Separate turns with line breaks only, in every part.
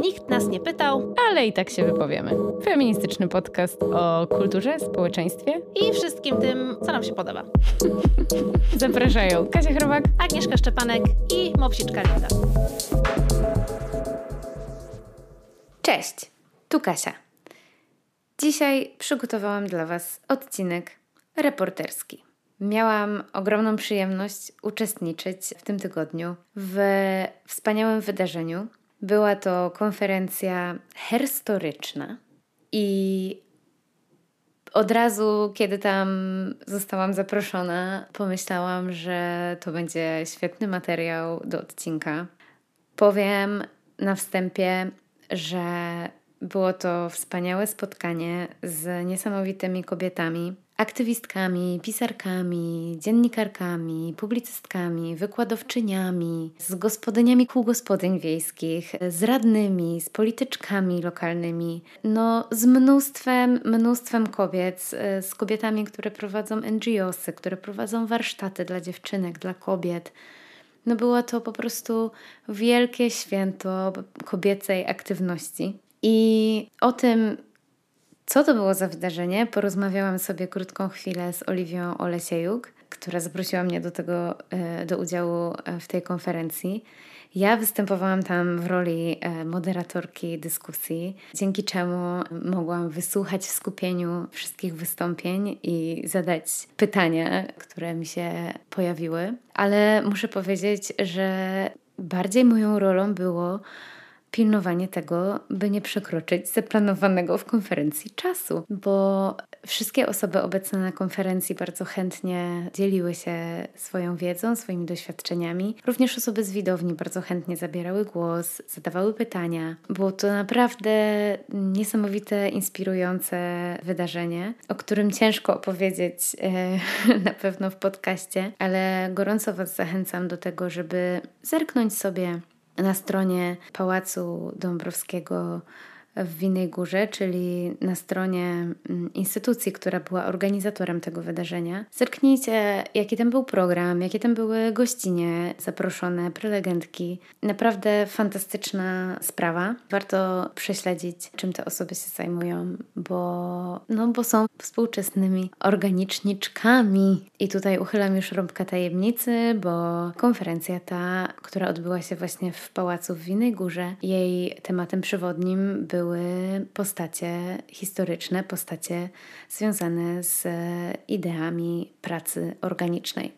Nikt nas nie pytał,
ale i tak się wypowiemy. Feministyczny podcast o kulturze, społeczeństwie
i wszystkim tym, co nam się podoba.
Zapraszają Kasia Chrobak,
Agnieszka Szczepanek i Mopsiczka Linda.
Cześć, tu Kasia. Dzisiaj przygotowałam dla Was odcinek reporterski. Miałam ogromną przyjemność uczestniczyć w tym tygodniu w wspaniałym wydarzeniu. Była to konferencja herstoryczna i od razu, kiedy tam zostałam zaproszona, pomyślałam, że to będzie świetny materiał do odcinka. Powiem na wstępie, że było to wspaniałe spotkanie z niesamowitymi kobietami, aktywistkami, pisarkami, dziennikarkami, publicystkami, wykładowczyniami, z gospodyniami kół gospodyń wiejskich, z radnymi, z polityczkami lokalnymi, no z mnóstwem, mnóstwem kobiet, z kobietami, które prowadzą NGOsy, które prowadzą warsztaty dla dziewczynek, dla kobiet. No było to po prostu wielkie święto kobiecej aktywności. I o tym, co to było za wydarzenie, porozmawiałam sobie krótką chwilę z Oliwią Olesiejuk, która zaprosiła mnie do tego, e, do udziału e, w tej konferencji. Ja występowałam tam w roli e, moderatorki dyskusji, dzięki czemu mogłam wysłuchać w skupieniu wszystkich wystąpień i zadać pytania, które mi się pojawiły. Ale muszę powiedzieć, że bardziej moją rolą było pilnowanie tego, by nie przekroczyć zaplanowanego w konferencji czasu, bo wszystkie osoby obecne na konferencji bardzo chętnie dzieliły się swoją wiedzą, swoimi doświadczeniami. Również osoby z widowni bardzo chętnie zabierały głos, zadawały pytania. Było to naprawdę niesamowite, inspirujące wydarzenie, o którym ciężko opowiedzieć e, na pewno w podcaście, ale gorąco Was zachęcam do tego, żeby zerknąć sobie na stronie Pałacu Dąbrowskiego w Winnej Górze, czyli na stronie mm, instytucji, która była organizatorem tego wydarzenia. Zerknijcie, jaki tam był program, jakie tam były gościnie zaproszone, prelegentki. Naprawdę fantastyczna sprawa. Warto prześledzić, czym te osoby się zajmują, bo, no, bo są współczesnymi organiczniczkami. I tutaj uchylam już rąbka tajemnicy, bo konferencja ta, która odbyła się właśnie w Pałacu w Winnej Górze, jej tematem przewodnim był były postacie historyczne, postacie związane z ideami pracy organicznej.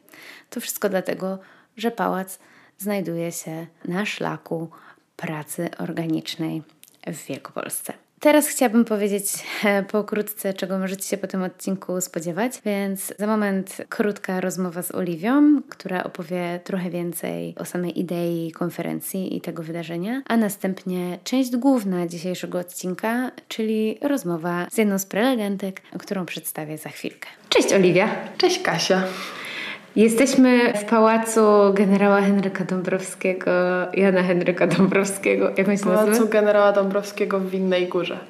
To wszystko dlatego, że pałac znajduje się na szlaku pracy organicznej w Wielkopolsce. Teraz chciałabym powiedzieć e, pokrótce, czego możecie się po tym odcinku spodziewać, więc za moment krótka rozmowa z Oliwią, która opowie trochę więcej o samej idei konferencji i tego wydarzenia, a następnie część główna dzisiejszego odcinka, czyli rozmowa z jedną z prelegentek, którą przedstawię za chwilkę. Cześć Oliwia!
Cześć Kasia!
Jesteśmy w pałacu generała Henryka Dąbrowskiego, Jana Henryka Dąbrowskiego.
Jak się Pałacu nazywa? generała Dąbrowskiego w Winnej Górze.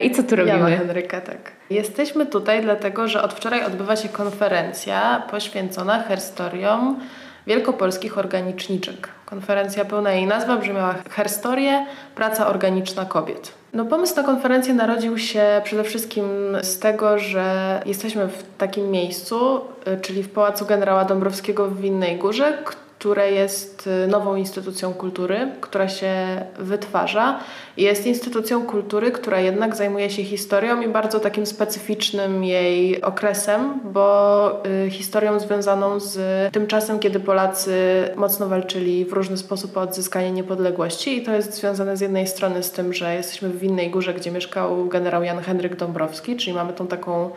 I co tu robimy?
Jana Henryka, tak. Jesteśmy tutaj dlatego, że od wczoraj odbywa się konferencja poświęcona herstoriom wielkopolskich organiczniczek. Konferencja pełna jej nazwa brzmiała Herstorie, praca organiczna kobiet. No, pomysł na konferencję narodził się przede wszystkim z tego, że jesteśmy w takim miejscu, y, czyli w Pałacu Generała Dąbrowskiego w Winnej Górze, które jest y, nową instytucją kultury, która się wytwarza. Jest instytucją kultury, która jednak zajmuje się historią i bardzo takim specyficznym jej okresem, bo y, historią związaną z tym czasem, kiedy Polacy mocno walczyli w różny sposób o odzyskanie niepodległości i to jest związane z jednej strony z tym, że jesteśmy w Winnej Górze, gdzie mieszkał generał Jan Henryk Dąbrowski, czyli mamy tą taką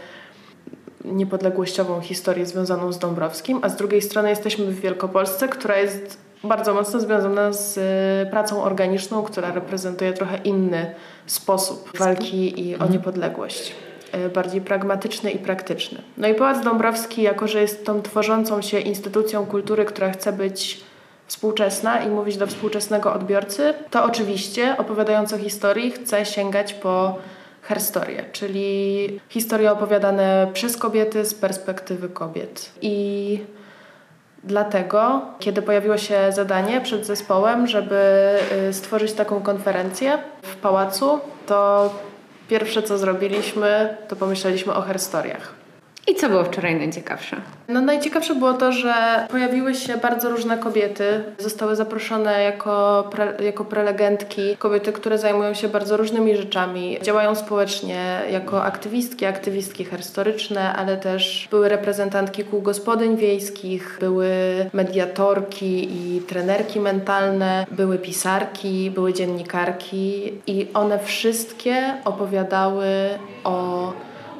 niepodległościową historię związaną z Dąbrowskim, a z drugiej strony jesteśmy w Wielkopolsce, która jest bardzo mocno związana z y, pracą organiczną, która reprezentuje trochę inny sposób walki i o mhm. niepodległość. Y, bardziej pragmatyczny i praktyczny. No i Pałac Dąbrowski, jako że jest tą tworzącą się instytucją kultury, która chce być współczesna i mówić do współczesnego odbiorcy, to oczywiście opowiadając o historii chce sięgać po herstorie, czyli historie opowiadane przez kobiety z perspektywy kobiet. I Dlatego, kiedy pojawiło się zadanie przed zespołem, żeby y, stworzyć taką konferencję w pałacu, to pierwsze co zrobiliśmy, to pomyśleliśmy o herstoriach.
I co było wczoraj najciekawsze?
No najciekawsze było to, że pojawiły się bardzo różne kobiety. Zostały zaproszone jako, pre, jako prelegentki, kobiety, które zajmują się bardzo różnymi rzeczami. Działają społecznie jako aktywistki, aktywistki herstoryczne, ale też były reprezentantki kół gospodyń wiejskich, były mediatorki i trenerki mentalne, były pisarki, były dziennikarki i one wszystkie opowiadały o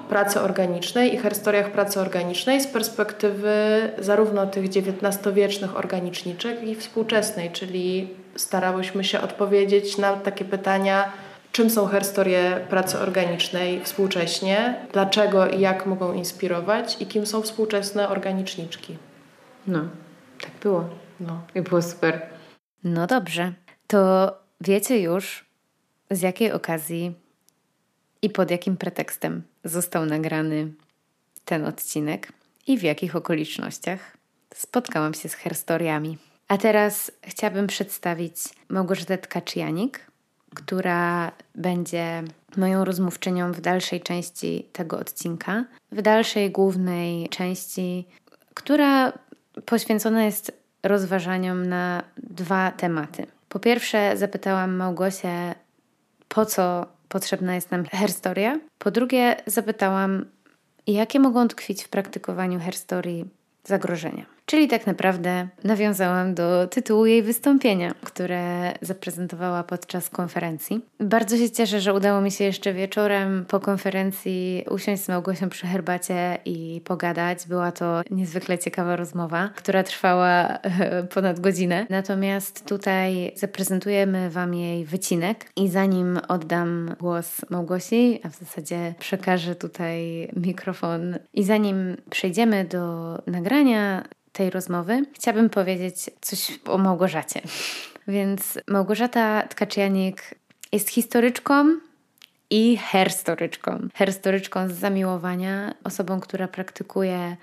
pracy organicznej i historiach pracy organicznej z perspektywy zarówno tych XIX-wiecznych organiczniczek, jak i współczesnej, czyli starałyśmy się odpowiedzieć na takie pytania, czym są historie pracy organicznej współcześnie, dlaczego i jak mogą inspirować i kim są współczesne organiczniczki.
No, tak było.
No.
I było super. No dobrze, to wiecie już z jakiej okazji i pod jakim pretekstem został nagrany ten odcinek i w jakich okolicznościach spotkałam się z herstoriami. A teraz chciałabym przedstawić Małgorzatę Tkaczyjanik, która będzie moją rozmówczynią w dalszej części tego odcinka, w dalszej głównej części, która poświęcona jest rozważaniom na dwa tematy. Po pierwsze, zapytałam Małgosię, po co potrzebna jest nam herstoria. Po drugie, zapytałam, jakie mogą tkwić w praktykowaniu herstorii zagrożenia. Czyli tak naprawdę nawiązałam do tytułu jej wystąpienia, które zaprezentowała podczas konferencji. Bardzo się cieszę, że udało mi się jeszcze wieczorem po konferencji usiąść z Małgosią przy herbacie i pogadać. Była to niezwykle ciekawa rozmowa, która trwała ponad godzinę. Natomiast tutaj zaprezentujemy Wam jej wycinek i zanim oddam głos Małgosi, a w zasadzie przekażę tutaj mikrofon i zanim przejdziemy do nagrania, tej rozmowy chciałabym powiedzieć coś o Małgorzacie. Więc Małgorzata Tkaczyjanik jest historyczką i herstoryczką. Herstoryczką z zamiłowania, osobą, która praktykuje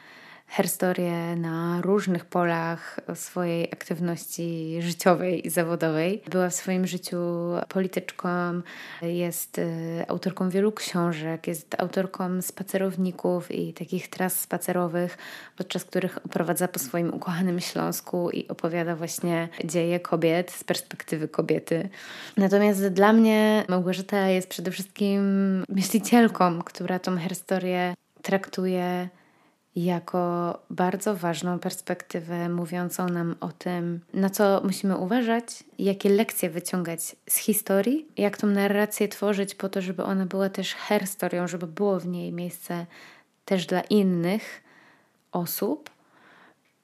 herstorię na różnych polach swojej aktywności życiowej i zawodowej. Była w swoim życiu polityczką, jest y, autorką wielu książek, jest autorką spacerowników i takich tras spacerowych, podczas których oprowadza po swoim ukochanym Śląsku i opowiada właśnie dzieje kobiet z perspektywy kobiety. Natomiast dla mnie Małgorzata jest przede wszystkim myślicielką, która tą historię traktuje jako bardzo ważną perspektywę mówiącą nam o tym, na co musimy uważać, jakie lekcje wyciągać z historii, jak tą narrację tworzyć po to, żeby ona była też herstorią, żeby było w niej miejsce też dla innych osób.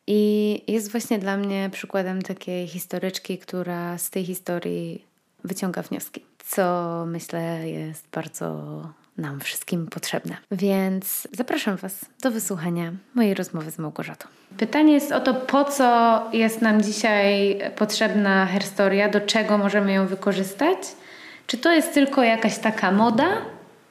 I jest właśnie dla mnie przykładem takiej historyczki, która z tej historii wyciąga wnioski, co myślę jest bardzo nam wszystkim potrzebne. Więc zapraszam Was do wysłuchania mojej rozmowy z Małgorzatą. Pytanie jest o to, po co jest nam dzisiaj potrzebna herstoria, do czego możemy ją wykorzystać? Czy to jest tylko jakaś taka moda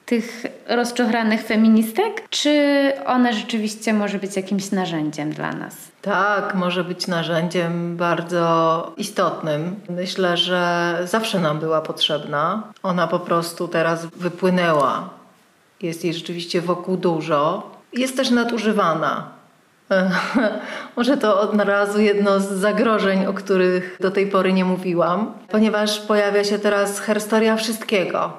tych rozczochranych feministek, czy ona rzeczywiście może być jakimś narzędziem dla nas?
Tak, może być narzędziem bardzo istotnym. Myślę, że zawsze nam była potrzebna. Ona po prostu teraz wypłynęła. Jest jej rzeczywiście wokół dużo. Jest też nadużywana. Może to od razu jedno z zagrożeń, o których do tej pory nie mówiłam, ponieważ pojawia się teraz herstoria wszystkiego.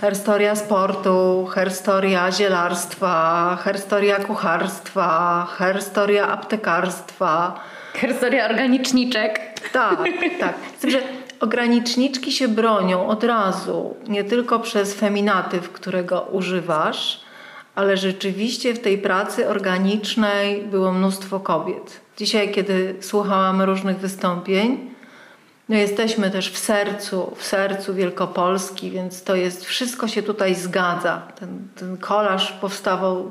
Herstoria sportu, herstoria zielarstwa, herstoria kucharstwa, herstoria aptekarstwa.
Herstoria organiczniczek.
Tak, tak. Z tym, że ograniczniczki się bronią od razu, nie tylko przez feminatyw, którego używasz, ale rzeczywiście w tej pracy organicznej było mnóstwo kobiet. Dzisiaj, kiedy słuchałam różnych wystąpień, no jesteśmy też w sercu, w sercu Wielkopolski, więc to jest, wszystko się tutaj zgadza. Ten, ten kolaż powstawał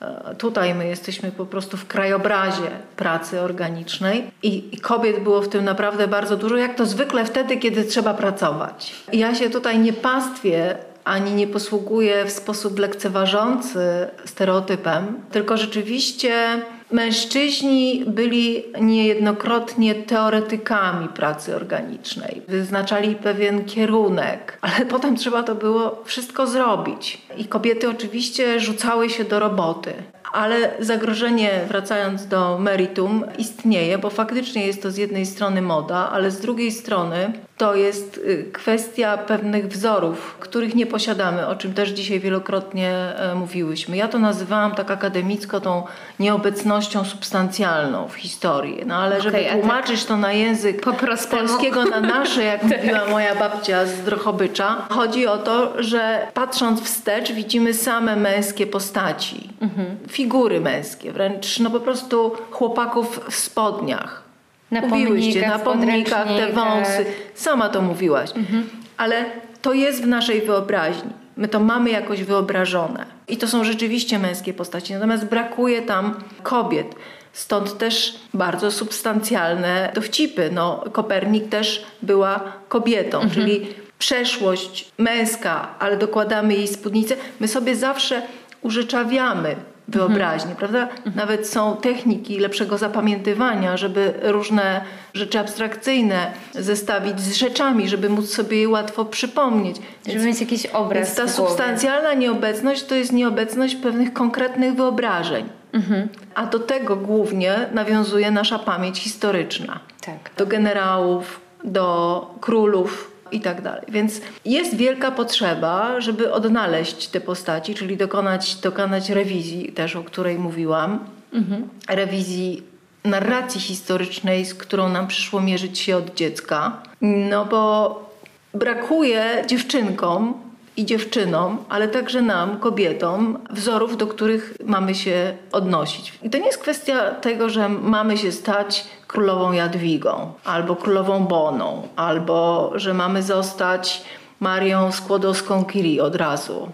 e, tutaj, my jesteśmy po prostu w krajobrazie pracy organicznej I, i kobiet było w tym naprawdę bardzo dużo, jak to zwykle wtedy, kiedy trzeba pracować. Ja się tutaj nie pastwię ani nie posługuję w sposób lekceważący stereotypem, tylko rzeczywiście Mężczyźni byli niejednokrotnie teoretykami pracy organicznej. Wyznaczali pewien kierunek, ale potem trzeba to było wszystko zrobić. I kobiety oczywiście rzucały się do roboty. Ale zagrożenie, wracając do meritum, istnieje, bo faktycznie jest to z jednej strony moda, ale z drugiej strony to jest y, kwestia pewnych wzorów, których nie posiadamy, o czym też dzisiaj wielokrotnie e, mówiłyśmy. Ja to nazywałam tak akademicko tą nieobecnością substancjalną w historii. No ale żeby okay, tłumaczyć tak to na język po polskiego na nasze, jak mówiła moja babcia z Drochobycza, chodzi o to, że patrząc wstecz widzimy same męskie postaci. Mhm. Figury męskie, wręcz no po prostu chłopaków w spodniach
na Mówiłyście,
na pomnikach te wąsy. Sama to mówiłaś. Mhm. Ale to jest w naszej wyobraźni. My to mamy jakoś wyobrażone. I to są rzeczywiście męskie postaci. Natomiast brakuje tam kobiet. Stąd też bardzo substancjalne dowcipy. No, Kopernik też była kobietą, mhm. czyli przeszłość męska, ale dokładamy jej spódnicę. My sobie zawsze użyczawiamy wyobraźni, mhm. prawda? Mhm. Nawet są techniki lepszego zapamiętywania, żeby różne rzeczy abstrakcyjne zestawić z rzeczami, żeby móc sobie je łatwo przypomnieć.
Żeby więc, mieć jakiś obraz.
Więc ta substancjalna nieobecność to jest nieobecność pewnych konkretnych wyobrażeń. Mhm. A do tego głównie nawiązuje nasza pamięć historyczna.
Tak.
Do generałów, do królów, i tak dalej. Więc jest wielka potrzeba, żeby odnaleźć te postaci, czyli dokonać, dokonać rewizji też, o której mówiłam. Mhm. Rewizji narracji historycznej, z którą nam przyszło mierzyć się od dziecka. No bo brakuje dziewczynkom i dziewczynom, ale także nam, kobietom, wzorów, do których mamy się odnosić. I to nie jest kwestia tego, że mamy się stać królową Jadwigą, albo królową Boną, albo że mamy zostać Marią Skłodowską-Curie od razu,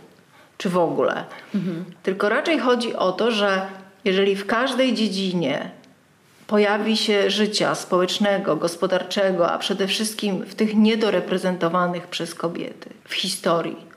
czy w ogóle. Mhm. Tylko raczej chodzi o to, że jeżeli w każdej dziedzinie pojawi się życia społecznego, gospodarczego, a przede wszystkim w tych niedoreprezentowanych przez kobiety w historii,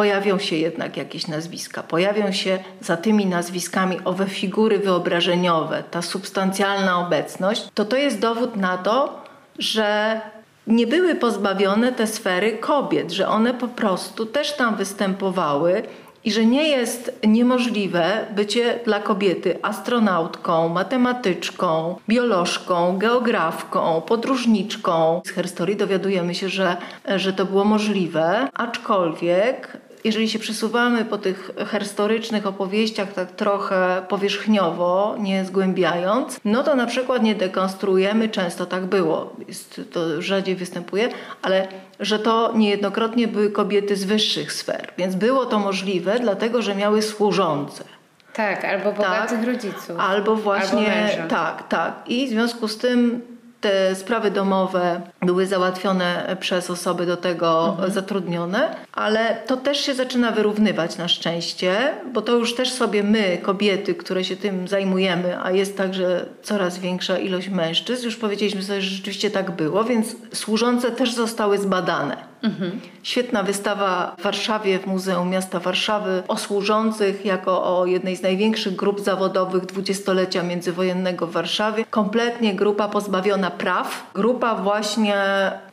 pojawią się jednak jakieś nazwiska. Pojawią się za tymi nazwiskami owe figury wyobrażeniowe, ta substancjalna obecność, to to jest dowód na to, że nie były pozbawione te sfery kobiet, że one po prostu też tam występowały i że nie jest niemożliwe bycie dla kobiety astronautką, matematyczką, biolożką, geografką, podróżniczką. Z herstorii dowiadujemy się, że, że to było możliwe, aczkolwiek jeżeli się przesuwamy po tych herstorycznych opowieściach tak trochę powierzchniowo, nie zgłębiając, no to na przykład nie dekonstruujemy, często tak było, jest, to rzadziej występuje, ale że to niejednokrotnie były kobiety z wyższych sfer, więc było to możliwe, dlatego że miały służące.
Tak, albo bogatych tak, rodziców.
Albo właśnie, albo tak, tak. I w związku z tym te sprawy domowe były załatwione przez osoby do tego mhm. zatrudnione, ale to też się zaczyna wyrównywać na szczęście, bo to już też sobie my, kobiety, które się tym zajmujemy, a jest także coraz większa ilość mężczyzn, już powiedzieliśmy sobie, że rzeczywiście tak było, więc służące też zostały zbadane. Mhm. Świetna wystawa w Warszawie, w Muzeum Miasta Warszawy o służących jako o jednej z największych grup zawodowych dwudziestolecia międzywojennego w Warszawie. Kompletnie grupa pozbawiona praw. Grupa właśnie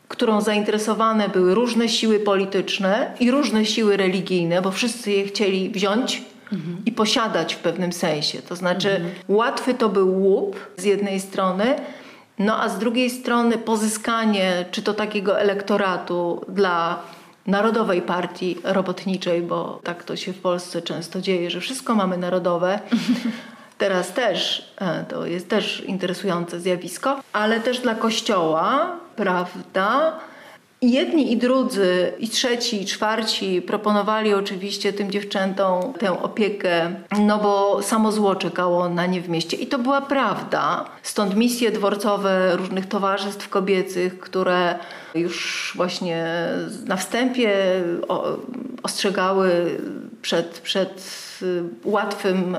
którą zainteresowane były różne siły polityczne i różne siły religijne, bo wszyscy je chcieli wziąć mhm. i posiadać w pewnym sensie. To znaczy, mhm. łatwy to był łup z jednej strony, no a z drugiej strony pozyskanie czy to takiego elektoratu dla Narodowej Partii Robotniczej, bo tak to się w Polsce często dzieje, że wszystko mamy narodowe. Teraz też, e, to jest też interesujące zjawisko, ale też dla Kościoła, prawda? Jedni i drudzy, i trzeci, i czwarci proponowali oczywiście tym dziewczętom tę opiekę, no bo samo zło czekało na nie w mieście. I to była prawda. Stąd misje dworcowe różnych towarzystw kobiecych, które już właśnie na wstępie ostrzegały przed, przed łatwym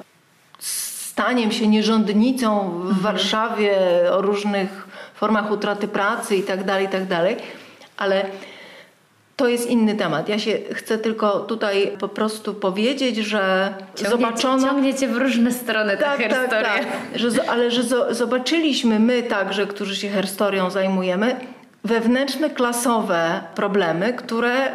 staniem się nierządnicą w mhm. Warszawie o różnych formach utraty pracy i tak tak ale to jest inny temat. Ja się chcę tylko tutaj po prostu powiedzieć, że
Ciągniecie,
zobaczono...
ciągniecie w różne strony tę
Tak, tak, tak. Że, ale że zo- zobaczyliśmy my także, którzy się historią zajmujemy, wewnętrzne klasowe problemy, które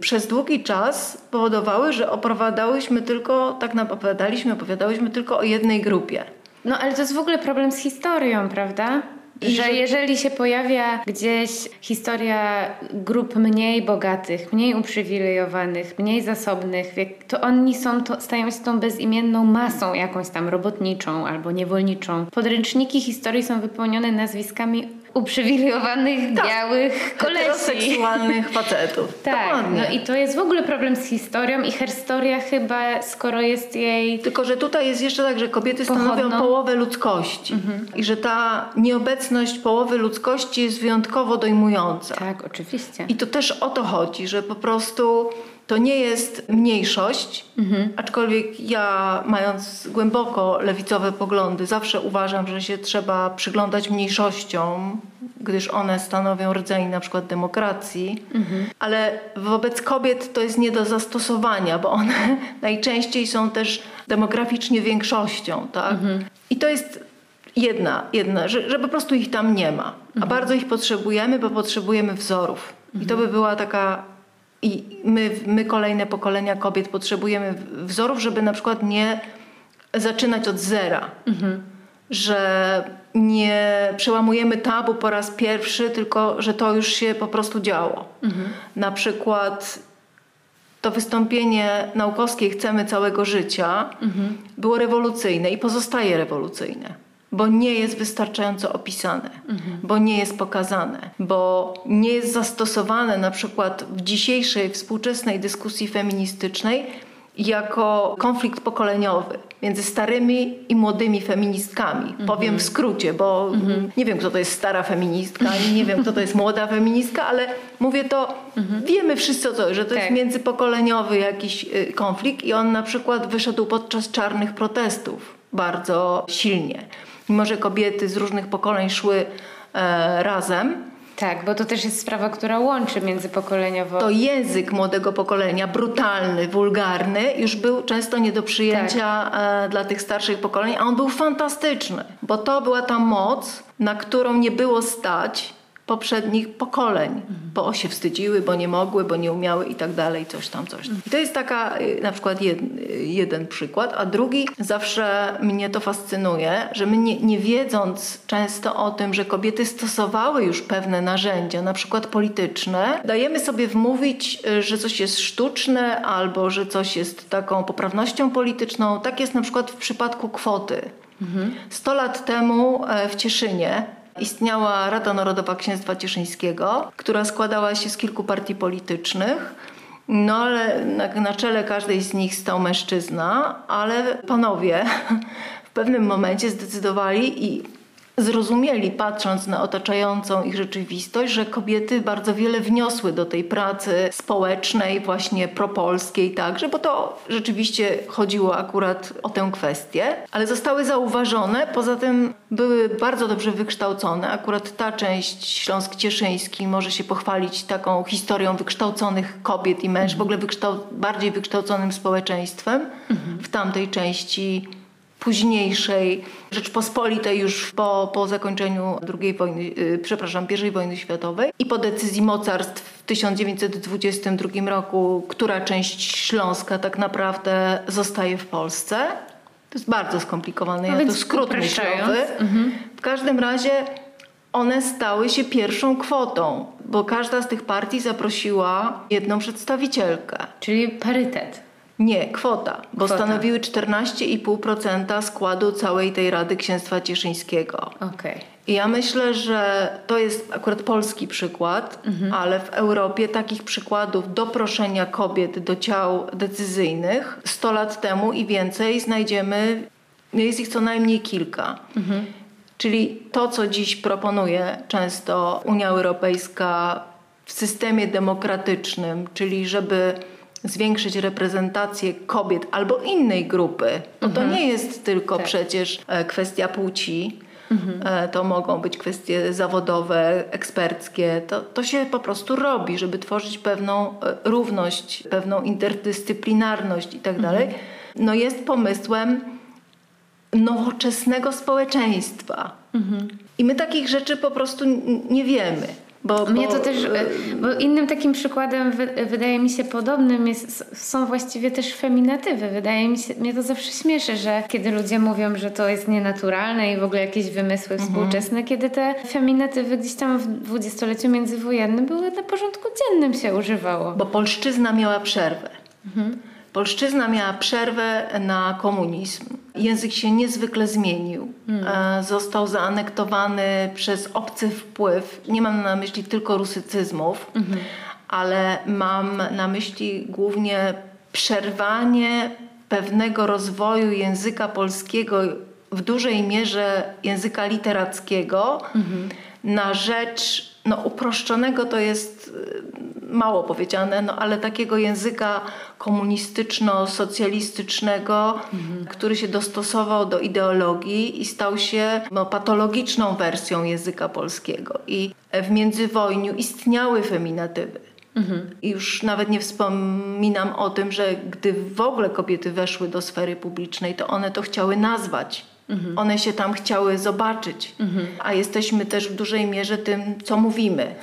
przez długi czas powodowały, że opowiadałyśmy tylko, tak nam opowiadaliśmy, opowiadałyśmy tylko o jednej grupie.
No ale to jest w ogóle problem z historią, prawda?
I
że
że-
jeżeli się pojawia gdzieś historia grup mniej bogatych, mniej uprzywilejowanych, mniej zasobnych, to oni są, to, stają się tą bezimienną masą jakąś tam robotniczą albo niewolniczą. Podręczniki historii są wypełnione nazwiskami uprzywilejowanych,
Tak.
białych kolesi.
Heteroseksualnych facetów.
Tak,
Dokładnie.
no i to jest w ogóle problem z historią i historia chyba, skoro jest jej
Tylko, że tutaj jest jeszcze tak, że kobiety stanowią
Pochodną.
połowę ludzkości i że ta nieobecność połowy ludzkości jest wyjątkowo dojmująca.
Tak, oczywiście.
I to też o to chodzi, że po prostu to nie jest mniejszość, aczkolwiek ja, mając głęboko lewicowe poglądy, zawsze uważam, że się trzeba przyglądać mniejszościom, gdyż one stanowią rdzeń na przykład demokracji, ale wobec kobiet to jest nie do zastosowania, bo one najczęściej są też demograficznie większością, tak? I to jest jedna, jedna że, że po prostu ich tam nie ma. A bardzo ich potrzebujemy, bo potrzebujemy wzorów. I to by była taka. I my, my, kolejne pokolenia kobiet, potrzebujemy wzorów, żeby na przykład nie zaczynać od zera. Że nie przełamujemy tabu po raz pierwszy, tylko że to już się po prostu działo. Na przykład to wystąpienie naukowskie Chcemy całego życia było rewolucyjne i pozostaje rewolucyjne, bo nie jest wystarczająco opisane, bo nie jest pokazane, bo nie jest zastosowane na przykład w dzisiejszej współczesnej dyskusji feministycznej jako konflikt pokoleniowy między starymi i młodymi feministkami. Powiem w skrócie, bo nie wiem, kto to jest stara feministka, ani nie wiem, kto to jest młoda feministka, ale mówię to, wiemy wszyscy o co, że to jest
Tak.
międzypokoleniowy jakiś y, konflikt i on na przykład wyszedł podczas czarnych protestów bardzo silnie. Mimo, że kobiety z różnych pokoleń szły e, razem,
Tak, bo to też jest sprawa, która łączy międzypokoleniowo.
to język młodego pokolenia, brutalny, wulgarny, już był często nie do przyjęcia e, dla tych starszych pokoleń, a on był fantastyczny, bo to była ta moc, na którą nie było stać poprzednich pokoleń, bo się wstydziły, bo nie mogły, bo nie umiały i tak dalej, coś tam, coś tam. I to jest taka y, na przykład jed, y, jeden przykład, a drugi zawsze mnie to fascynuje, że my nie, nie wiedząc często o tym, że kobiety stosowały już pewne narzędzia, na przykład polityczne, dajemy sobie wmówić, y, że coś jest sztuczne albo że coś jest taką poprawnością polityczną. Tak jest na przykład w przypadku kwoty. 100 lat temu e, w Cieszynie istniała Rada Narodowa Księstwa Cieszyńskiego, która składała się z kilku partii politycznych. No ale na, na czele każdej z nich stał mężczyzna, ale panowie w pewnym momencie zdecydowali i zrozumieli, patrząc na otaczającą ich rzeczywistość, że kobiety bardzo wiele wniosły do tej pracy społecznej, właśnie propolskiej także, bo to rzeczywiście chodziło akurat o tę kwestię, ale zostały zauważone, poza tym były bardzo dobrze wykształcone. Akurat ta część Śląsk Cieszyński może się pochwalić taką historią wykształconych kobiet i mężczyzn, w ogóle wykształ- bardziej wykształconym społeczeństwem w tamtej części późniejszej Rzeczpospolitej już po, po zakończeniu II wojny, yy, przepraszam, I wojny światowej i po decyzji mocarstw w 1922 roku, która część Śląska tak naprawdę zostaje w Polsce. To jest bardzo skomplikowane,
No
ja to skrót myślowy. W każdym razie one stały się pierwszą kwotą, bo każda z tych partii zaprosiła jedną przedstawicielkę.
Czyli parytet.
Nie, kwota, bo
Kwota.
stanowiły 14,5% składu całej tej Rady Księstwa Cieszyńskiego.
Okej.
I ja myślę, że to jest akurat polski przykład, ale w Europie takich przykładów doproszenia kobiet do ciał decyzyjnych 100 lat temu i więcej znajdziemy, jest ich co najmniej kilka. Czyli to, co dziś proponuje często Unia Europejska w systemie demokratycznym, czyli żeby zwiększyć reprezentację kobiet albo innej grupy, bo to nie jest tylko
Tak.
przecież e, kwestia płci, E, To mogą być kwestie zawodowe, eksperckie. To, to się po prostu robi, żeby tworzyć pewną e, równość, pewną interdyscyplinarność i tak dalej. No jest pomysłem nowoczesnego społeczeństwa. I my takich rzeczy po prostu nie wiemy. Bo,
Mnie
bo,
to też,
e,
e, bo innym takim przykładem wy, wydaje mi się podobnym jest, są właściwie też feminatywy. Wydaje mi się, mnie to zawsze śmieszy, że kiedy ludzie mówią, że to jest nienaturalne i w ogóle jakieś wymysły współczesne, kiedy te feminatywy gdzieś tam w dwudziestoleciu międzywojennym były na porządku dziennym się używało.
Bo polszczyzna miała przerwę. Polszczyzna miała przerwę na komunizm. Język się niezwykle zmienił. E, Został zaanektowany przez obcy wpływ. Nie mam na myśli tylko rusycyzmów, ale mam na myśli głównie przerwanie pewnego rozwoju języka polskiego w dużej mierze języka literackiego na rzecz no, uproszczonego to jest y, mało powiedziane, no, ale takiego języka komunistyczno-socjalistycznego, który się dostosował do ideologii i stał się no, patologiczną wersją języka polskiego. I w międzywojniu istniały feminatywy. I już nawet nie wspominam o tym, że gdy w ogóle kobiety weszły do sfery publicznej, to one to chciały nazwać. One się tam chciały zobaczyć. A jesteśmy też w dużej mierze tym, co mówimy.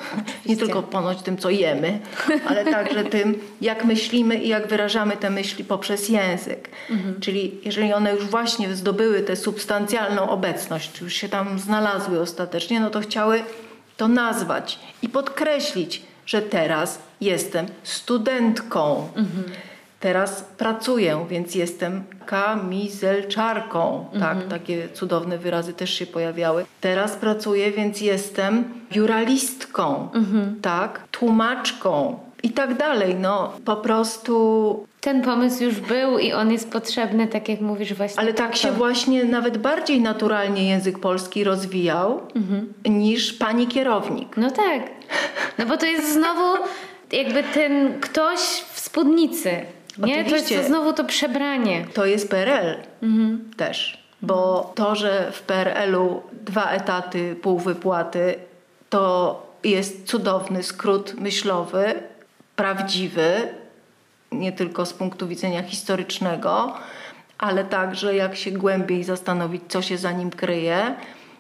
Nie tylko ponoć tym, co jemy, ale także tym, jak myślimy i jak wyrażamy te myśli poprzez język. Czyli jeżeli one już właśnie zdobyły tę substancjalną obecność, już się tam znalazły ostatecznie, no to chciały to nazwać i podkreślić, że teraz jestem studentką. Teraz pracuję, więc jestem kamizelczarką. Tak, takie cudowne wyrazy też się pojawiały. Teraz pracuję, więc jestem juralistką, tak, tłumaczką i tak dalej. No, po prostu
Ten pomysł już był i on jest potrzebny, tak jak mówisz właśnie.
Ale tak się właśnie nawet bardziej naturalnie język polski rozwijał niż pani kierownik.
No tak. No bo to jest znowu jakby ten ktoś w spódnicy. Nie? To jest
Oczywiście.
to znowu to przebranie.
To jest PRL też. Bo to, że w PRL-u dwa etaty, pół wypłaty, to jest cudowny skrót myślowy, prawdziwy, nie tylko z punktu widzenia historycznego, ale także jak się głębiej zastanowić, co się za nim kryje,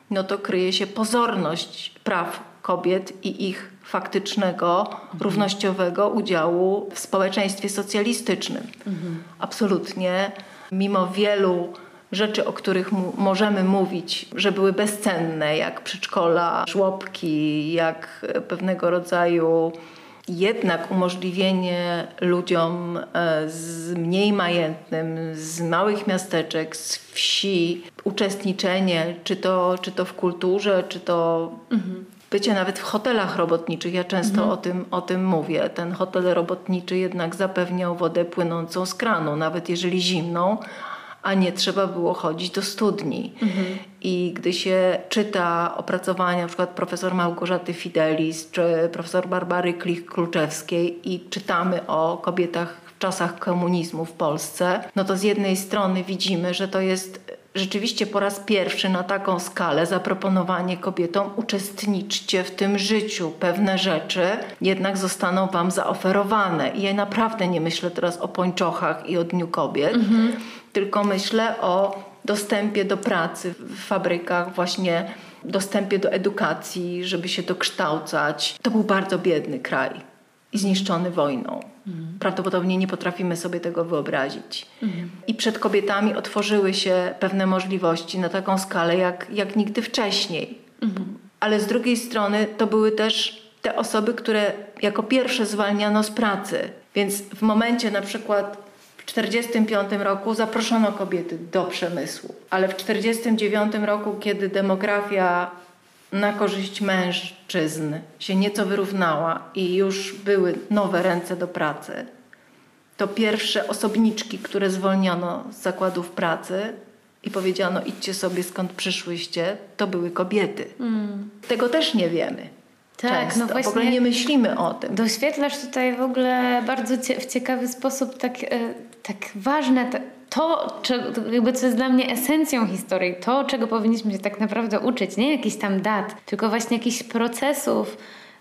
no to kryje się pozorność praw kobiet i ich faktycznego, równościowego udziału w społeczeństwie socjalistycznym. Absolutnie, mimo wielu rzeczy, o których możemy mówić, że były bezcenne, jak przedszkola, żłobki, jak pewnego rodzaju jednak umożliwienie ludziom e, z mniej majętnym, z małych miasteczek, z wsi, uczestniczenie, czy to, czy to w kulturze, czy to bycie nawet w hotelach robotniczych. Ja często o, tym, o tym mówię. Ten hotel robotniczy jednak zapewniał wodę płynącą z kranu, nawet jeżeli zimną, a nie trzeba było chodzić do studni. I gdy się czyta opracowania przykład profesor Małgorzaty Fidelis czy profesor Barbary Klich-Kluczewskiej i czytamy o kobietach w czasach komunizmu w Polsce, no to z jednej strony widzimy, że to jest rzeczywiście po raz pierwszy na taką skalę zaproponowanie kobietom uczestniczcie w tym życiu. Pewne rzeczy jednak zostaną wam zaoferowane. I ja naprawdę nie myślę teraz o pończochach i o Dniu Kobiet, tylko myślę o dostępie do pracy w fabrykach, właśnie dostępie do edukacji, żeby się dokształcać. To był bardzo biedny kraj i zniszczony wojną. Prawdopodobnie nie potrafimy sobie tego wyobrazić. I przed kobietami otworzyły się pewne możliwości na taką skalę jak, jak nigdy wcześniej. Ale z drugiej strony to były też te osoby, które jako pierwsze zwalniano z pracy. Więc w momencie na przykład w 1945 roku zaproszono kobiety do przemysłu, ale w 1949 roku, kiedy demografia na korzyść mężczyzn się nieco wyrównała i już były nowe ręce do pracy, to pierwsze osobniczki, które zwolniono z zakładów pracy i powiedziano idźcie sobie skąd przyszłyście, to były kobiety. Tego też nie wiemy.
Tak,
często.
no właśnie-
W ogóle nie myślimy o tym.
Doświetlasz tutaj w ogóle bardzo cie, w ciekawy sposób tak, e, tak ważne to, czego, jakby co jest dla mnie esencją historii, to czego powinniśmy się tak naprawdę uczyć, nie jakichś tam dat, tylko właśnie jakichś procesów,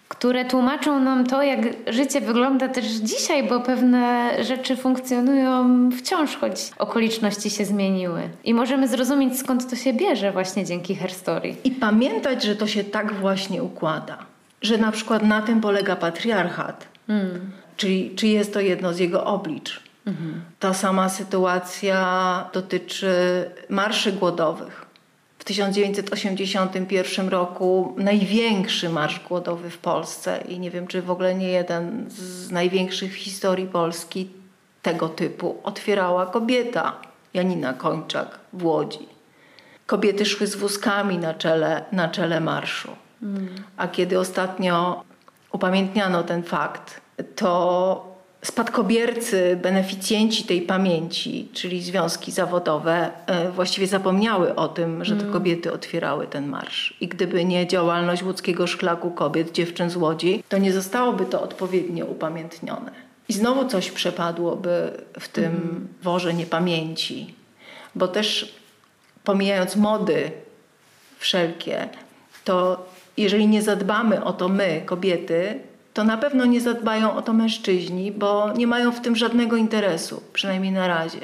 które tłumaczą nam to, jak życie wygląda też dzisiaj, bo pewne rzeczy funkcjonują wciąż, choć okoliczności się zmieniły. I możemy zrozumieć, skąd to się bierze właśnie dzięki herstorii.
I pamiętać, że to się tak właśnie układa. Że na przykład na tym polega patriarchat. Czyli czy jest to jedno z jego oblicz. Ta sama sytuacja dotyczy marszy głodowych. W 1981 roku największy marsz głodowy w Polsce i nie wiem, czy w ogóle nie jeden z największych w historii Polski tego typu otwierała kobieta, Janina Kończak w Łodzi. Kobiety szły z wózkami na czele, na czele marszu. A kiedy ostatnio upamiętniano ten fakt, to spadkobiercy, beneficjenci tej pamięci, czyli związki zawodowe, e, właściwie zapomniały o tym, że to kobiety otwierały ten marsz. I gdyby nie działalność łódzkiego szklaku kobiet, dziewczyn z Łodzi, to nie zostałoby to odpowiednio upamiętnione. I znowu coś przepadłoby w tym worze niepamięci, bo też pomijając mody wszelkie, to jeżeli nie zadbamy o to my, kobiety, to na pewno nie zadbają o to mężczyźni, bo nie mają w tym żadnego interesu, przynajmniej na razie.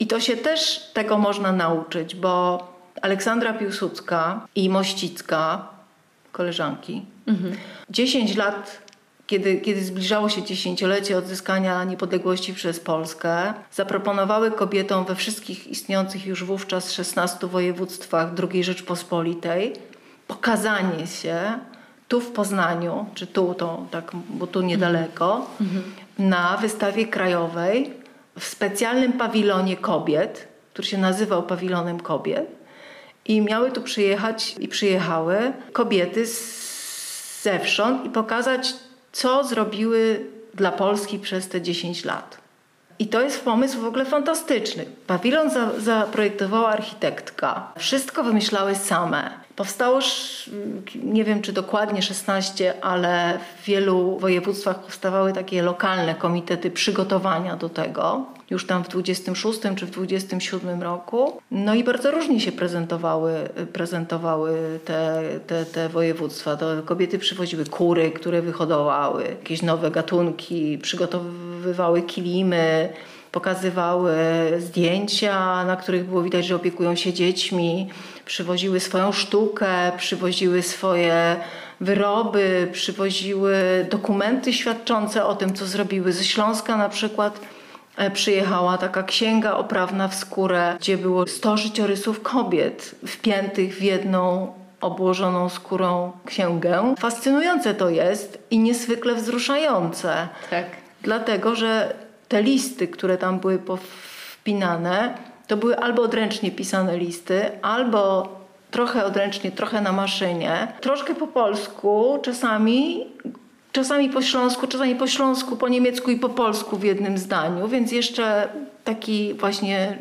I to się też tego można nauczyć, bo Aleksandra Piłsudska i Mościcka, koleżanki, 10 lat kiedy, kiedy zbliżało się dziesięciolecie odzyskania niepodległości przez Polskę, zaproponowały kobietom we wszystkich istniejących już wówczas 16 województwach II Rzeczpospolitej pokazanie się tu w Poznaniu, czy tu, to, tak, bo tu niedaleko, na wystawie krajowej w specjalnym pawilonie kobiet, który się nazywał pawilonem kobiet. I miały tu przyjechać i przyjechały kobiety z zewsząd i pokazać, co zrobiły dla Polski przez te 10 lat. I to jest pomysł w ogóle fantastyczny. Pawilon za, zaprojektowała architektka. Wszystko wymyślały same. Powstało, nie wiem czy dokładnie 16, ale w wielu województwach powstawały takie lokalne komitety przygotowania do tego. Już tam w 26 czy w 27 roku. No i bardzo różnie się prezentowały, prezentowały te, te, te województwa. To kobiety przywoziły kury, które wyhodowały, jakieś nowe gatunki, przygotowywały kilimy, pokazywały zdjęcia, na których było widać, że opiekują się dziećmi, przywoziły swoją sztukę, przywoziły swoje wyroby, przywoziły dokumenty świadczące o tym, co zrobiły. Ze Śląska na przykład e, przyjechała taka księga oprawna w skórę, gdzie było 100 życiorysów kobiet wpiętych w jedną obłożoną skórą księgę. Fascynujące to jest i niezwykle wzruszające.
Tak.
Dlatego, że te listy, które tam były wpinane, to były albo odręcznie pisane listy, albo trochę odręcznie, trochę na maszynie, troszkę po polsku, czasami, czasami po śląsku, czasami po śląsku, po niemiecku i po polsku w jednym zdaniu, więc jeszcze taki właśnie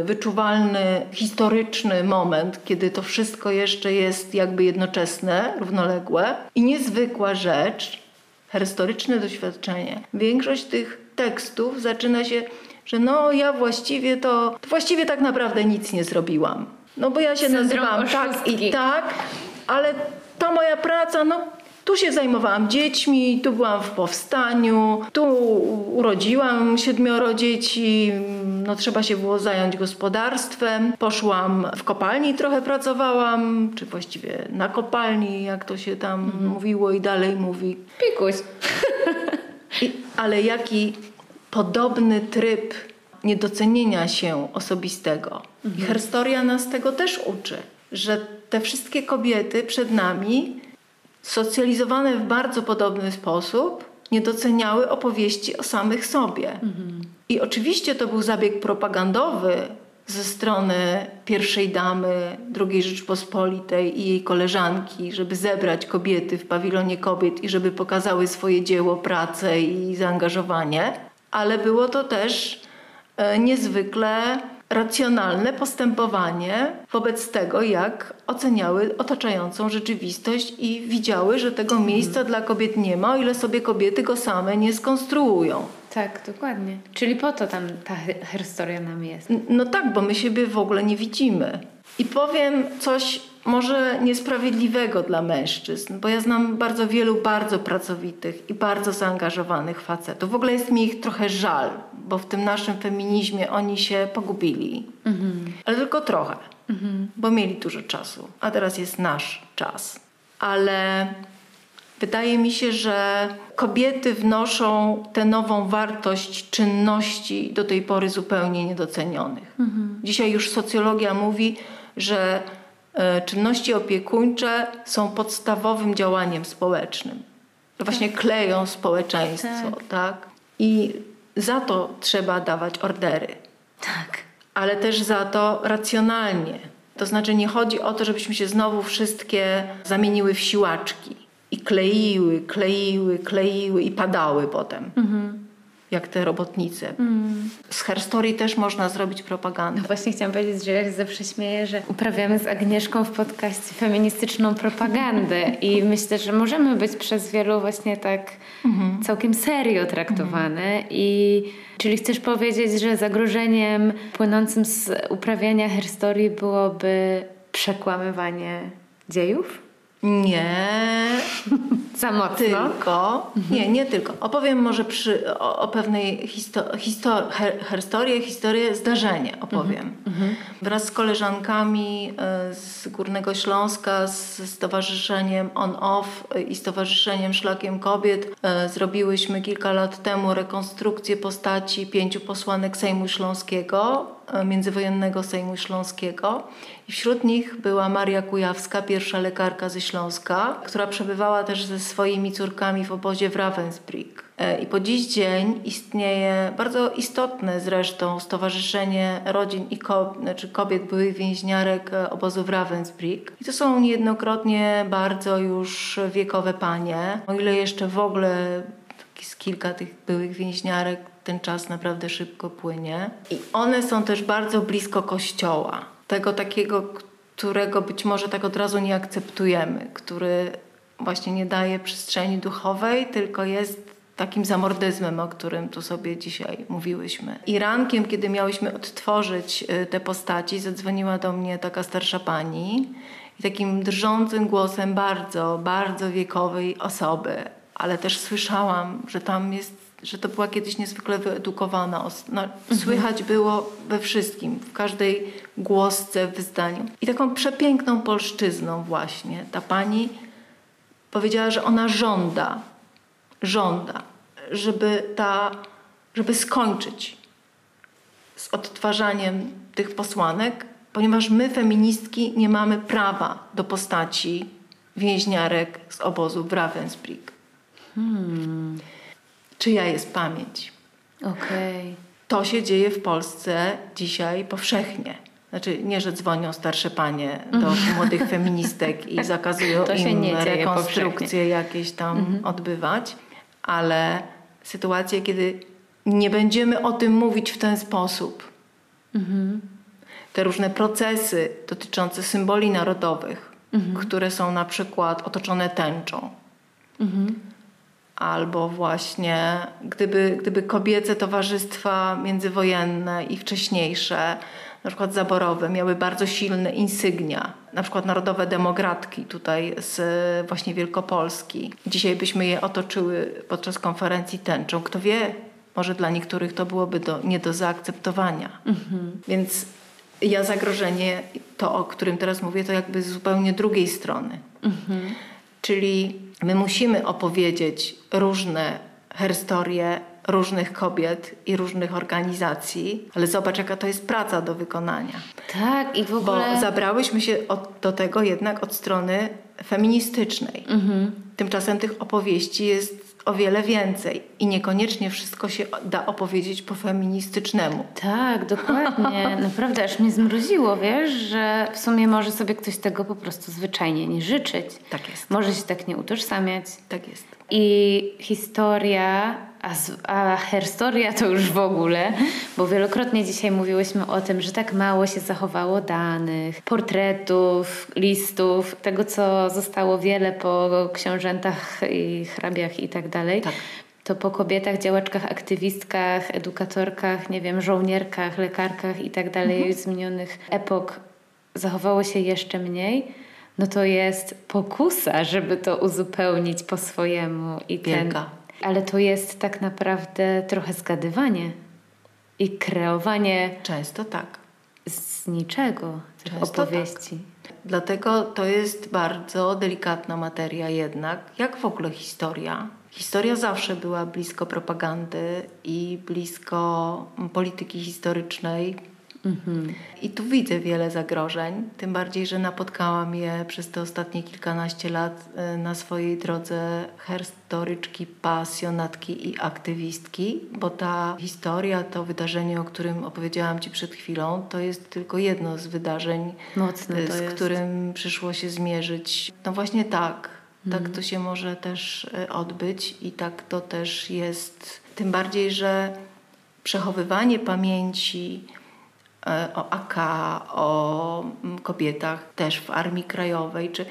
y, wyczuwalny, historyczny moment, kiedy to wszystko jeszcze jest jakby jednoczesne, równoległe. I niezwykła rzecz, historyczne doświadczenie. Większość tych tekstów zaczyna się, że no ja właściwie to, właściwie tak naprawdę nic nie zrobiłam. No bo ja się
Syndrom
nazywam tak i tak, ale ta moja praca, no tu się zajmowałam dziećmi, tu byłam w powstaniu, tu urodziłam siedmioro dzieci, no trzeba się było zająć gospodarstwem. Poszłam w kopalni, trochę pracowałam, czy właściwie na kopalni, jak to się tam mówiło i dalej mówi.
Pikuś.
I, ale jaki podobny tryb niedocenienia się osobistego. I historia nas tego też uczy, że te wszystkie kobiety przed nami, socjalizowane w bardzo podobny sposób, nie doceniały opowieści o samych sobie. I oczywiście to był zabieg propagandowy ze strony pierwszej damy II Rzeczpospolitej i jej koleżanki, żeby zebrać kobiety w pawilonie kobiet i żeby pokazały swoje dzieło, pracę i zaangażowanie, ale było to też e, niezwykle racjonalne postępowanie wobec tego, jak oceniały otaczającą rzeczywistość i widziały, że tego miejsca dla kobiet nie ma, o ile sobie kobiety go same nie skonstruują.
Tak, dokładnie. Czyli po to tam ta historia nam jest.
No tak, bo my siebie w ogóle nie widzimy. I powiem coś może niesprawiedliwego dla mężczyzn, bo ja znam bardzo wielu bardzo pracowitych i bardzo zaangażowanych facetów. W ogóle jest mi ich trochę żal, bo w tym naszym feminizmie oni się pogubili. Ale tylko trochę, bo mieli dużo czasu, a teraz jest nasz czas. Ale Wydaje mi się, że kobiety wnoszą tę nową wartość czynności do tej pory zupełnie niedocenionych. Dzisiaj już socjologia mówi, że czynności opiekuńcze są podstawowym działaniem społecznym. To Właśnie kleją społeczeństwo, tak. I za to trzeba dawać ordery
Tak.
ale też za to racjonalnie. To znaczy nie chodzi o to, żebyśmy się znowu wszystkie zamieniły w siłaczki i kleiły, kleiły, kleiły i padały potem. Jak te robotnice. Z herstorii też można zrobić propagandę.
No właśnie chciałam powiedzieć, że ja się zawsze śmieję, że uprawiamy z Agnieszką w podcaście feministyczną propagandę i myślę, że możemy być przez wielu właśnie tak całkiem serio traktowane i czyli chcesz powiedzieć, że zagrożeniem płynącym z uprawiania herstorii byłoby przekłamywanie dziejów?
Nie,
Za mocno?
tylko. Nie, nie tylko. Opowiem może przy, o, o pewnej histo, histo, her, historię, historię, zdarzenie opowiem. Wraz z koleżankami e, z Górnego Śląska, z Stowarzyszeniem On Off e, i Stowarzyszeniem Szlakiem Kobiet e, zrobiłyśmy kilka lat temu rekonstrukcję postaci pięciu posłanek Sejmu Śląskiego, międzywojennego Sejmu Śląskiego. I wśród nich była Maria Kujawska, pierwsza lekarka ze Śląska, która przebywała też ze swoimi córkami w obozie w Ravensbrück. E, I po dziś dzień istnieje bardzo istotne zresztą Stowarzyszenie Rodzin i Ko- znaczy Kobiet Byłych Więźniarek e, obozu w Ravensbrück. I to są niejednokrotnie bardzo już wiekowe panie. O ile jeszcze w ogóle z kilka tych byłych więźniarek ten czas naprawdę szybko płynie. I one są też bardzo blisko kościoła. Tego takiego, którego być może tak od razu nie akceptujemy, który właśnie nie daje przestrzeni duchowej, tylko jest takim zamordyzmem, o którym tu sobie dzisiaj mówiłyśmy. I rankiem, kiedy miałyśmy odtworzyć y, te postaci, zadzwoniła do mnie taka starsza pani i takim drżącym głosem bardzo, bardzo wiekowej osoby, ale też słyszałam, że tam jest że to była kiedyś niezwykle wyedukowana. No, Słychać było we wszystkim, w każdej głosce w zdaniu. I taką przepiękną polszczyzną właśnie ta pani powiedziała, że ona żąda, żąda, żeby ta, żeby skończyć z odtwarzaniem tych posłanek, ponieważ my, feministki, nie mamy prawa do postaci więźniarek z obozu w Ravensbrück. Czyja jest pamięć?
Okej.
To się dzieje w Polsce dzisiaj powszechnie. Znaczy nie, że dzwonią starsze panie do młodych feministek i zakazują
To się
im rekonstrukcje jakieś tam odbywać, ale sytuacje, kiedy nie będziemy o tym mówić w ten sposób, te różne procesy dotyczące symboli narodowych, które są na przykład otoczone tęczą, albo właśnie gdyby, gdyby kobiece towarzystwa międzywojenne i wcześniejsze, na przykład zaborowe, miały bardzo silne insygnia, na przykład narodowe demokratki tutaj z właśnie Wielkopolski. Dzisiaj byśmy je otoczyły podczas konferencji tęczą. Kto wie, może dla niektórych to byłoby do, nie do zaakceptowania. Więc ja zagrożenie, to o którym teraz mówię, to jakby z zupełnie drugiej strony. Czyli my musimy opowiedzieć różne herstorie różnych kobiet i różnych organizacji, ale zobacz, jaka to jest praca do wykonania.
Tak, i w
Bo
ogóle...
zabrałyśmy się od, do tego jednak od strony feministycznej. Tymczasem tych opowieści jest o wiele więcej i niekoniecznie wszystko się da opowiedzieć po feministycznemu.
Tak, dokładnie. Naprawdę aż mnie zmroziło, wiesz, że w sumie może sobie ktoś tego po prostu zwyczajnie nie życzyć.
Tak jest.
Może się tak nie utożsamiać.
Tak jest.
I historia A, z, a herstoria to już w ogóle, bo wielokrotnie dzisiaj mówiłyśmy o tym, że tak mało się zachowało danych, portretów, listów, tego co zostało wiele po książętach i hrabiach i tak dalej.
Tak.
To po kobietach, działaczkach, aktywistkach, edukatorkach, nie wiem, żołnierkach, lekarkach i tak dalej z minionych epok zachowało się jeszcze mniej no to jest pokusa, żeby to uzupełnić po swojemu. I ten,
Wielka.
Ale to jest tak naprawdę trochę zgadywanie i kreowanie
Często tak.
z niczego tych
Często
opowieści.
Dlatego to jest bardzo delikatna materia jednak, jak w ogóle historia. Historia zawsze była blisko propagandy i blisko polityki historycznej. I tu widzę wiele zagrożeń, tym bardziej, że napotkałam je przez te ostatnie kilkanaście lat y, na swojej drodze historyczki, pasjonatki i aktywistki, bo ta historia, to wydarzenie, o którym opowiedziałam Ci przed chwilą, to jest tylko jedno z wydarzeń,
Mocne to
z
jest.
którym przyszło się zmierzyć. No właśnie tak. Tak
Mhm.
to się może też y, odbyć i tak to też jest. Tym bardziej, że przechowywanie pamięci e, o AK, o mm, kobietach też w Armii Krajowej, czy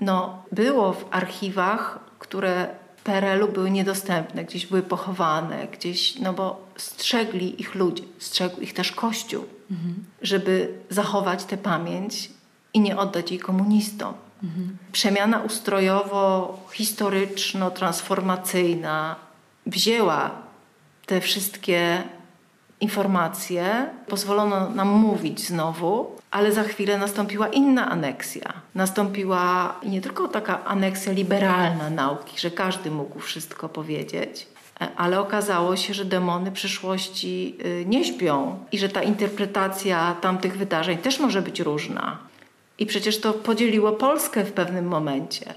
no, było w archiwach, które PRL-u były niedostępne, gdzieś były pochowane, gdzieś, no bo strzegli ich ludzie, strzegł ich też Kościół, żeby zachować tę pamięć i nie oddać jej komunistom. Przemiana ustrojowo-historyczno-transformacyjna wzięła te wszystkie informacje, pozwolono nam mówić znowu, ale za chwilę nastąpiła inna aneksja. Nastąpiła nie tylko taka aneksja liberalna nauki, że każdy mógł wszystko powiedzieć, ale okazało się, że demony przyszłości y, nie śpią i że ta interpretacja tamtych wydarzeń też może być różna. I przecież to podzieliło Polskę w pewnym momencie.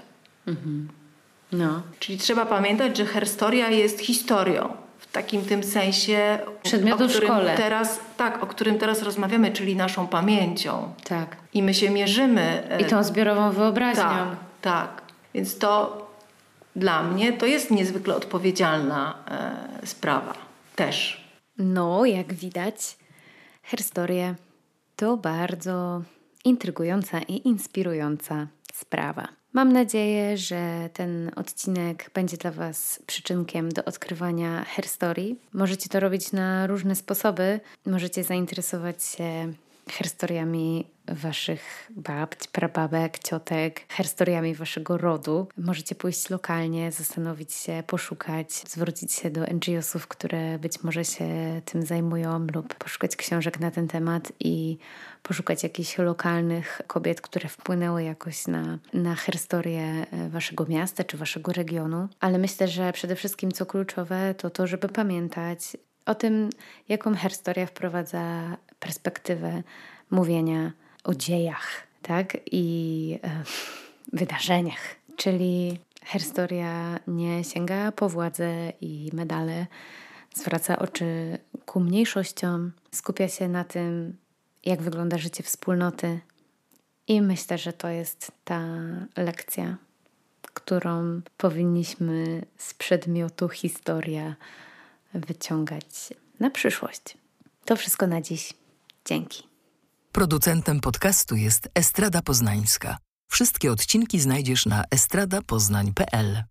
No.
Czyli trzeba pamiętać, że herstoria jest historią. W takim tym sensie,
Przedmiotu
o
w
którym
szkole.
teraz, tak, o którym teraz rozmawiamy, czyli naszą pamięcią.
Tak.
I my się mierzymy.
I tą zbiorową wyobraźnią.
tak, tak. Więc to dla mnie to jest niezwykle odpowiedzialna e, sprawa. Też.
No, jak widać, herstorie to bardzo intrygująca i inspirująca sprawa. Mam nadzieję, że ten odcinek będzie dla Was przyczynkiem do odkrywania herstorii. Możecie to robić na różne sposoby. Możecie zainteresować się herstoriami waszych babć, prababek, ciotek, herstoriami waszego rodu. Możecie pójść lokalnie, zastanowić się, poszukać, zwrócić się do NGO-sów, które być może się tym zajmują, lub poszukać książek na ten temat i poszukać jakichś lokalnych kobiet, które wpłynęły jakoś na, na herstorię e, waszego miasta czy waszego regionu. Ale myślę, że przede wszystkim co kluczowe to to, żeby pamiętać o tym, jaką herstoria wprowadza perspektywę mówienia o dziejach, tak? I e, wydarzeniach. Czyli herstoria nie sięga po władzę i medale, zwraca oczy ku mniejszościom, skupia się na tym, jak wygląda życie wspólnoty. I myślę, że to jest ta lekcja, którą powinniśmy z przedmiotu historia wyciągać na przyszłość. To wszystko na dziś. Dzięki.
Producentem podcastu jest Estrada Poznańska. Wszystkie odcinki znajdziesz na estradapoznań.pl.